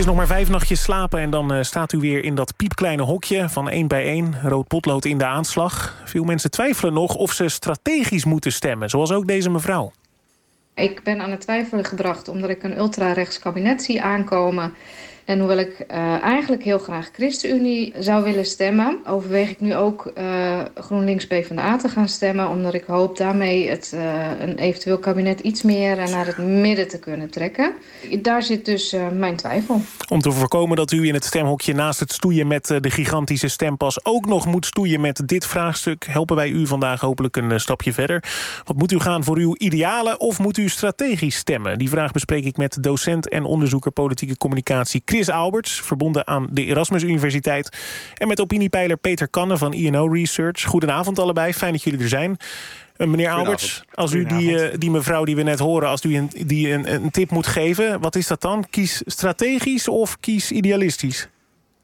is nog maar vijf nachtjes slapen en dan uh, staat u weer in dat piepkleine hokje van één bij één. Rood potlood in de aanslag. Veel mensen twijfelen nog of ze strategisch moeten stemmen, zoals ook deze mevrouw. Ik ben aan het twijfelen gebracht omdat ik een ultra-rechts kabinet zie aankomen... En hoewel ik uh, eigenlijk heel graag ChristenUnie zou willen stemmen... overweeg ik nu ook uh, GroenLinks PvdA te gaan stemmen... omdat ik hoop daarmee het, uh, een eventueel kabinet iets meer naar het midden te kunnen trekken. Daar zit dus mijn twijfel. Om te voorkomen dat u in het stemhokje naast het stoeien met de gigantische stempas... ook nog moet stoeien met dit vraagstuk... helpen wij u vandaag hopelijk een stapje verder. Wat moet u gaan voor uw idealen of moet u strategisch stemmen? Die vraag bespreek ik met docent en onderzoeker politieke communicatie... Alberts, verbonden aan de Erasmus Universiteit. En met opiniepeiler Peter Kanne van INO Research. Goedenavond allebei, fijn dat jullie er zijn. Uh, meneer Alberts, als u die, uh, die mevrouw die we net horen... als u een, die een, een tip moet geven, wat is dat dan? Kies strategisch of kies idealistisch?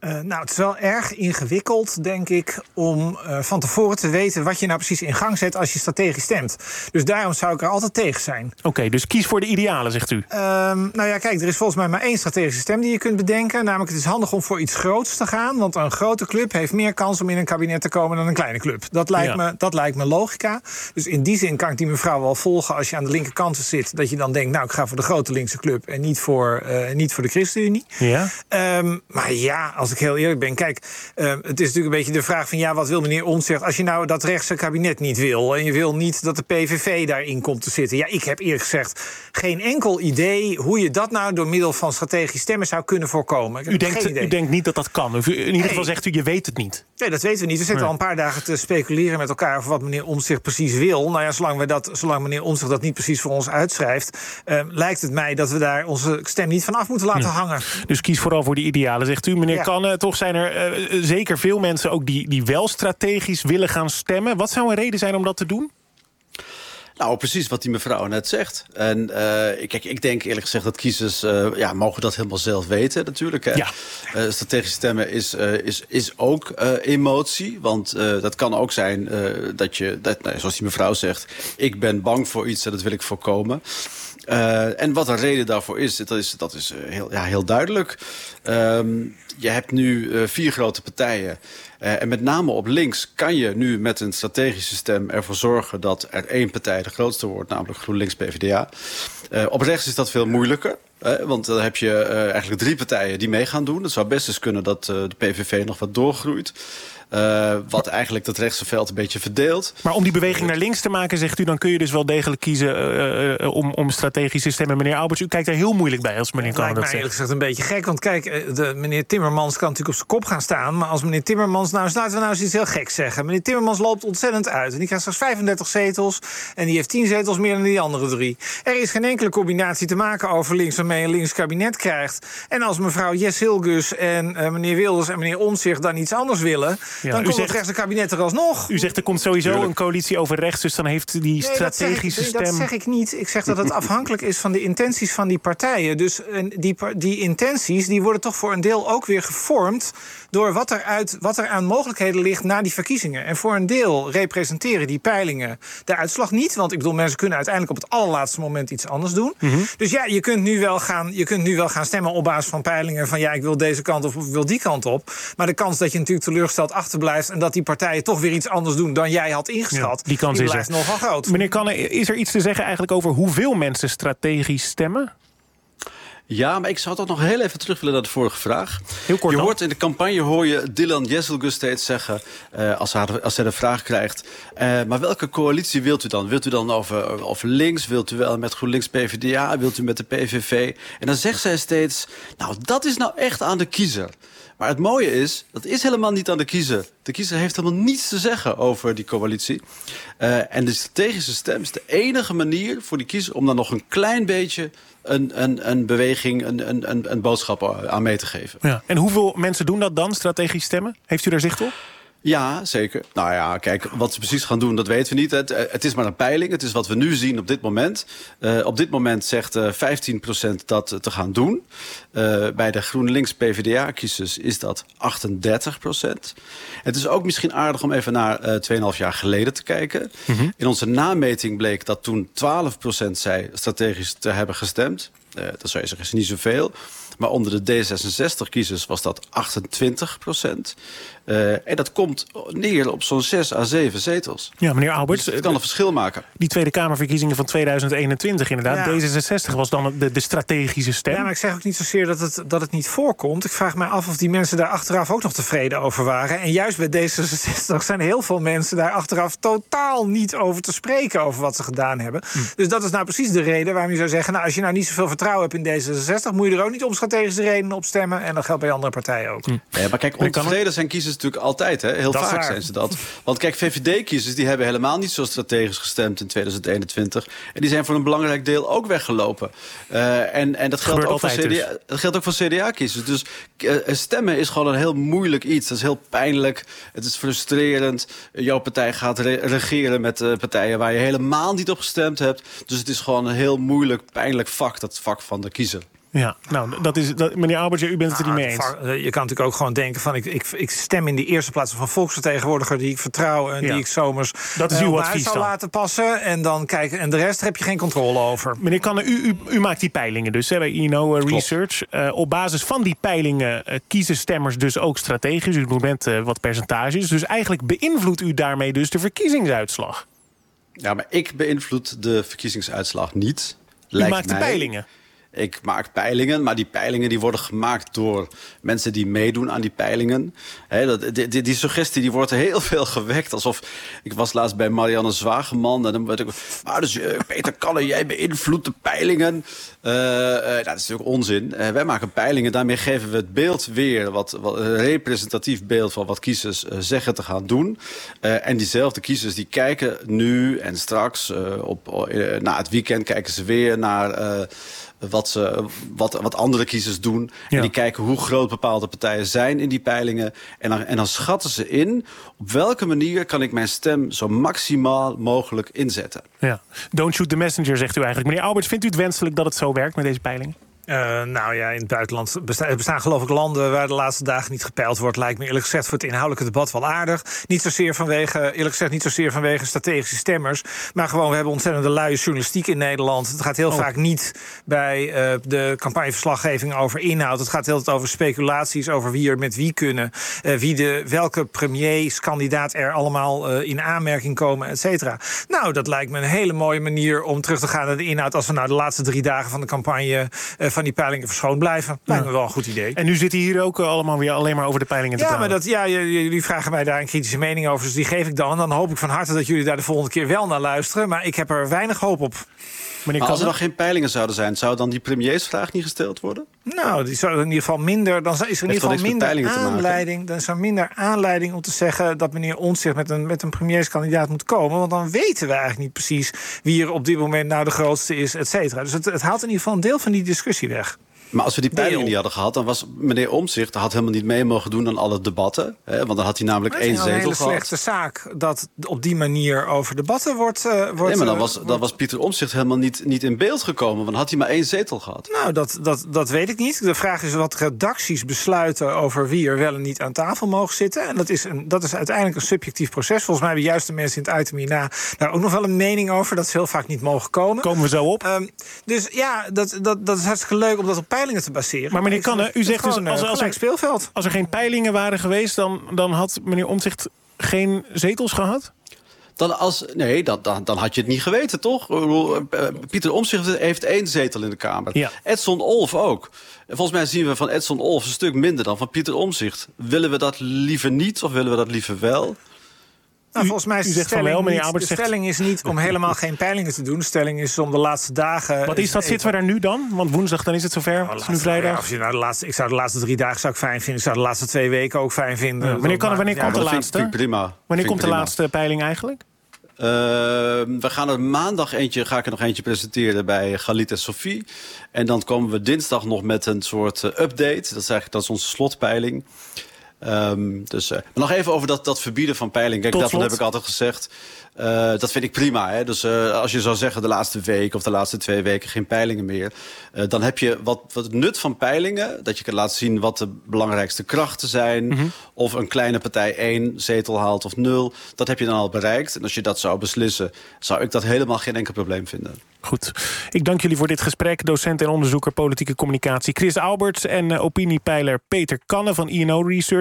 Uh, nou, het is wel erg ingewikkeld, denk ik, om uh, van tevoren te weten wat je nou precies in gang zet als je strategisch stemt. Dus daarom zou ik er altijd tegen zijn. Oké, okay, dus kies voor de idealen, zegt u. Uh, nou ja, kijk, er is volgens mij maar één strategische stem die je kunt bedenken. Namelijk, het is handig om voor iets groots te gaan. Want een grote club heeft meer kans om in een kabinet te komen dan een kleine club. Dat lijkt, ja. me, dat lijkt me logica. Dus in die zin kan ik die mevrouw wel volgen als je aan de linkerkant zit. Dat je dan denkt, nou, ik ga voor de grote linkse club en niet voor, uh, niet voor de ChristenUnie. Ja. Um, maar ja, als ik heel eerlijk ben. Kijk, uh, het is natuurlijk een beetje de vraag van... ja, wat wil meneer Omtzigt als je nou dat rechtse kabinet niet wil... en je wil niet dat de PVV daarin komt te zitten? Ja, ik heb eerlijk gezegd geen enkel idee... hoe je dat nou door middel van strategisch stemmen zou kunnen voorkomen. U denkt, u denkt niet dat dat kan? Of u, in ieder geval zegt u, je weet het niet? Nee, dat weten we niet. We zitten nee. al een paar dagen te speculeren met elkaar... over wat meneer Omtzigt precies wil. Nou ja, zolang, we dat, zolang meneer Omtzigt dat niet precies voor ons uitschrijft... Uh, lijkt het mij dat we daar onze stem niet van af moeten laten hangen. Dus kies vooral voor die idealen, zegt u. Meneer ja. Kan, uh, toch zijn er uh, zeker veel mensen ook die, die wel strategisch willen gaan stemmen. Wat zou een reden zijn om dat te doen? Nou, precies wat die mevrouw net zegt. En uh, kijk, ik denk eerlijk gezegd dat kiezers uh, ja, mogen dat helemaal zelf weten natuurlijk. Hè. Ja. Uh, strategisch stemmen is, is, is ook emotie. Want dat kan ook zijn dat je, dat, nou, zoals die mevrouw zegt... ik ben bang voor iets en dat wil ik voorkomen. Uh, en wat een reden daarvoor is, dat is, dat is heel, ja, heel duidelijk. Um, je hebt nu uh, vier grote partijen. En met name op links kan je nu met een strategische stem ervoor zorgen... dat er één partij de grootste wordt, namelijk GroenLinks-PVDA. Op rechts is dat veel moeilijker. Uh, want dan heb je eigenlijk drie partijen die mee gaan doen. Het zou best eens kunnen dat de PVV nog wat doorgroeit. Uh, wat eigenlijk dat rechtse veld een beetje verdeelt. Maar om die beweging naar links te maken, zegt u... dan kun je dus wel degelijk kiezen uh, uh, om, om strategische stemmen. Meneer Alberts, u kijkt er heel moeilijk bij als meneer Kan dat zegt. eerlijk gezegd een beetje gek. Want kijk, de, meneer Timmermans kan natuurlijk op zijn kop gaan staan. Maar als meneer Timmermans... Nou, laten we nou eens iets heel geks zeggen. Meneer Timmermans loopt ontzettend uit. En die krijgt straks 35 zetels. En die heeft 10 zetels meer dan die andere drie. Er is geen enkele combinatie te maken over links... waarmee een links kabinet krijgt. En als mevrouw Jes Hilgus en meneer Wilders en meneer Omtzigt... dan iets anders willen... Ja, dan komt zegt, het rechtse kabinet er alsnog. U zegt er komt sowieso Tuurlijk. een coalitie over rechts... dus dan heeft die nee, strategische dat stem... Dat zeg ik niet. Ik zeg dat het afhankelijk is van de intenties van die partijen. Dus die, die intenties die worden toch voor een deel ook weer gevormd... door wat er, uit, wat er aan mogelijkheden ligt na die verkiezingen. En voor een deel representeren die peilingen de uitslag niet. Want ik bedoel, mensen kunnen uiteindelijk op het allerlaatste moment iets anders doen. Mm -hmm. Dus ja, je kunt, nu wel gaan, je kunt nu wel gaan stemmen op basis van peilingen... van ja, ik wil deze kant of ik wil die kant op. Maar de kans dat je natuurlijk teleurgesteld achterblijft... en dat die partijen toch weer iets anders doen dan jij had ingeschat... Ja, die kans die is blijft er. nogal groot. Meneer Kanne, is er iets te zeggen eigenlijk over hoeveel mensen strategisch stemmen? Ja, maar ik zou toch nog heel even terug willen naar de vorige vraag. Heel kort je dan. hoort in de campagne hoor je Dylan Jesselgus steeds zeggen... Uh, als, hij, als hij de vraag krijgt... Uh, maar welke coalitie wilt u dan? Wilt u dan over, over links? Wilt u wel met GroenLinks PvdA? Wilt u met de PVV? En dan zegt zij steeds... nou, dat is nou echt aan de kiezer. Maar het mooie is, dat is helemaal niet aan de kiezer. De kiezer heeft helemaal niets te zeggen over die coalitie. Uh, en de strategische stem is de enige manier voor die kiezer... om dan nog een klein beetje een, een, een beweging, een, een, een boodschap aan mee te geven. Ja. En hoeveel mensen doen dat dan, strategisch stemmen? Heeft u daar zicht op? Ja, zeker. Nou ja, kijk, wat ze precies gaan doen, dat weten we niet. Het, het is maar een peiling. Het is wat we nu zien op dit moment. Uh, op dit moment zegt uh, 15% dat te gaan doen. Uh, bij de GroenLinks PvdA-kiezers is dat 38%. Het is ook misschien aardig om even naar uh, 2,5 jaar geleden te kijken. Mm -hmm. In onze nameting bleek dat toen 12% zei strategisch te hebben gestemd. Dat zou je zeggen, is niet zoveel. Maar onder de D66-kiezers was dat 28 procent. Uh, en dat komt neer op zo'n 6 à 7 zetels. Ja, meneer Alberts. Dus het kan een verschil maken. Die Tweede Kamerverkiezingen van 2021 inderdaad. D66 was dan de, de strategische stem. Ja, maar ik zeg ook niet zozeer dat het, dat het niet voorkomt. Ik vraag me af of die mensen daar achteraf ook nog tevreden over waren. En juist bij D66 zijn heel veel mensen daar achteraf totaal niet over te spreken... over wat ze gedaan hebben. Hm. Dus dat is nou precies de reden waarom je zou zeggen... nou, als je nou niet zoveel vertrouwen hebt in D66... moet je er ook niet om strategische redenen op stemmen. En dat geldt bij andere partijen ook. Hm. Ja, maar kijk, ontevreden zijn kiezers natuurlijk altijd. Hè? Heel vaak zijn ze dat. Want kijk, VVD-kiezers die hebben helemaal niet zo strategisch gestemd in 2021. En die zijn voor een belangrijk deel ook weggelopen. Uh, en, en dat, geldt ook, voor CDA, dus. dat geldt ook voor CDA-kiezers. Dus uh, stemmen is gewoon een heel moeilijk iets. Dat is heel pijnlijk. Het is frustrerend. Jouw partij gaat re regeren met uh, partijen waar je helemaal niet op gestemd hebt. Dus het is gewoon een heel moeilijk, pijnlijk vak, dat vak van de kiezer. Ja, nou, dat is, dat, meneer Albertje, u bent het er niet mee eens. Je kan natuurlijk ook gewoon denken van... ik, ik, ik stem in de eerste plaats van volksvertegenwoordiger... die ik vertrouw en die ik zomers dat is uw advies zou laten passen. En, dan kijken en de rest heb je geen controle over. Meneer Kanne, u, u, u maakt die peilingen dus hè, bij INO uh, Research. Uh, op basis van die peilingen uh, kiezen stemmers dus ook strategisch. U net wat percentages. Dus eigenlijk beïnvloedt u daarmee dus de verkiezingsuitslag. Ja, maar ik beïnvloed de verkiezingsuitslag niet. U maakt de peilingen. Ik maak peilingen, maar die peilingen die worden gemaakt door mensen die meedoen aan die peilingen. dat, die, die, suggestie die wordt heel veel gewekt. Alsof ik was laatst bij Marianne Zwageman. En dan werd ik. Ah, dus uh, Peter Kalle, jij beïnvloedt de peilingen. Uh, uh, dat is natuurlijk onzin. wij maken peilingen, daarmee geven we het beeld weer. Wat, wat een representatief beeld van wat kiezers zeggen te gaan doen. en diezelfde kiezers die kijken nu en straks op, na het weekend kijken ze weer naar wat, ze, wat, wat andere kiezers doen. En die kijken hoe groot bepaalde partijen zijn in die peilingen. En dan, en dan schatten ze in op welke manier kan ik mijn stem zo maximaal mogelijk inzetten. Ja. Don't shoot the messenger, zegt u eigenlijk. Meneer Alberts, vindt u het wenselijk dat het zo werkt met deze peilingen? Uh, nou ja, in het buitenland bestaan, bestaan geloof ik landen waar de laatste dagen niet gepeild wordt. Lijkt me eerlijk gezegd voor het inhoudelijke debat wel aardig. Niet zozeer vanwege, eerlijk gezegd, niet zozeer vanwege strategische stemmers. Maar gewoon, we hebben ontzettende luie journalistiek in Nederland. Het gaat heel oh. vaak niet bij uh, de campagneverslaggeving over inhoud. Het gaat heel tijd over speculaties over wie er met wie kunnen. Uh, wie de, welke premierskandidaat er allemaal in aanmerking komen, et cetera. Nou, dat lijkt me een hele mooie manier om terug te gaan naar de inhoud. Als we nou de laatste drie dagen van de campagne van die peilingen verschoond blijven. Lijkt me wel een goed idee. En nu zitten hier ook allemaal weer alleen maar over de peilingen te ja, Maar dat, ja, jullie vragen mij daar een kritische mening over. Dus die geef ik dan. Dan hoop ik van harte dat jullie daar de volgende keer wel naar luisteren. Maar ik heb er weinig hoop op. Maar als er nog geen peilingen zouden zijn, zou dan die premiersvraag niet gesteld worden? Nou, die zou in ieder geval minder. Dan is er in ieder geval minder aanleiding. Dan is er minder aanleiding om te zeggen dat meneer Ontzigt met een, met een premierskandidaat moet komen. Want dan weten we eigenlijk niet precies wie er op dit moment nou de grootste is, et cetera. Dus het, het haalt in ieder geval een deel van die discussie weg. Maar als we die peiling niet hadden gehad, dan was meneer Omtzigt had helemaal niet mee mogen doen aan alle debatten. Hè, want dan had hij namelijk één zetel gehad. Het is een hele slechte zaak dat op die manier over debatten wordt. Uh, wordt nee, maar dan was, dan was Pieter Omtzigt helemaal niet, niet in beeld gekomen. Want dan had hij maar één zetel gehad. Nou, dat, dat, dat weet ik niet. De vraag is wat redacties besluiten over wie er wel en niet aan tafel mogen zitten. En dat is, een, dat is uiteindelijk een subjectief proces. Volgens mij hebben juist de mensen in het item hierna daar ook nog wel een mening over. Dat ze heel vaak niet mogen komen. Komen we zo op. Um, dus ja, dat, dat, dat is hartstikke leuk om dat op peilingen te baseren. Maar meneer Kanne, u zegt dus als, als, er, speelveld. als er geen peilingen waren geweest, dan, dan had meneer Omtzigt geen zetels gehad? Dan als, nee, dan, dan, dan had je het niet geweten, toch? Eh, Pieter Omtzigt heeft één zetel in de Kamer. Ja. Edson Olf ook. volgens mij zien we van Edson Olf een stuk minder dan van Pieter Omtzigt. Willen we dat liever niet of willen we dat liever wel? Nou, volgens mij is de, stelling, wel, de stelling is niet om helemaal geen peilingen te doen. De stelling is om de laatste dagen... Wat is dat? Zitten we daar nu dan? Want woensdag dan is het zover. Nou, het is nu vrijdag. als je nou de laatste, ik zou de laatste drie dagen zou ik fijn vinden. Ik zou de laatste twee weken ook fijn vinden. Ja, wanneer kan, wanneer komt de laatste? prima. Wanneer komt de laatste peiling eigenlijk? Uh, we gaan er maandag eentje, ga ik er nog eentje presenteren bij Galit en Sophie. En dan komen we dinsdag nog met een soort uh, update. Dat is eigenlijk dat is onze slotpeiling. Ehm, dus, uh, maar nog even over dat, dat verbieden van peiling. Kijk, daarvan heb ik altijd gezegd... Uh, dat vind ik prima. Hè? Dus uh, als je zou zeggen de laatste week of de laatste twee weken geen peilingen meer... Dan heb je wat, wat het nut van peilingen... dat je kan laten zien wat de belangrijkste krachten zijn... Mm -hmm. of een kleine partij één zetel haalt of nul. Dat heb je dan al bereikt. En als je dat zou beslissen... zou ik dat helemaal geen enkel probleem vinden. Goed. Ik dank jullie voor dit gesprek. Docent en onderzoeker politieke communicatie Chris Alberts... en opiniepeiler Peter Kanne van INO Research.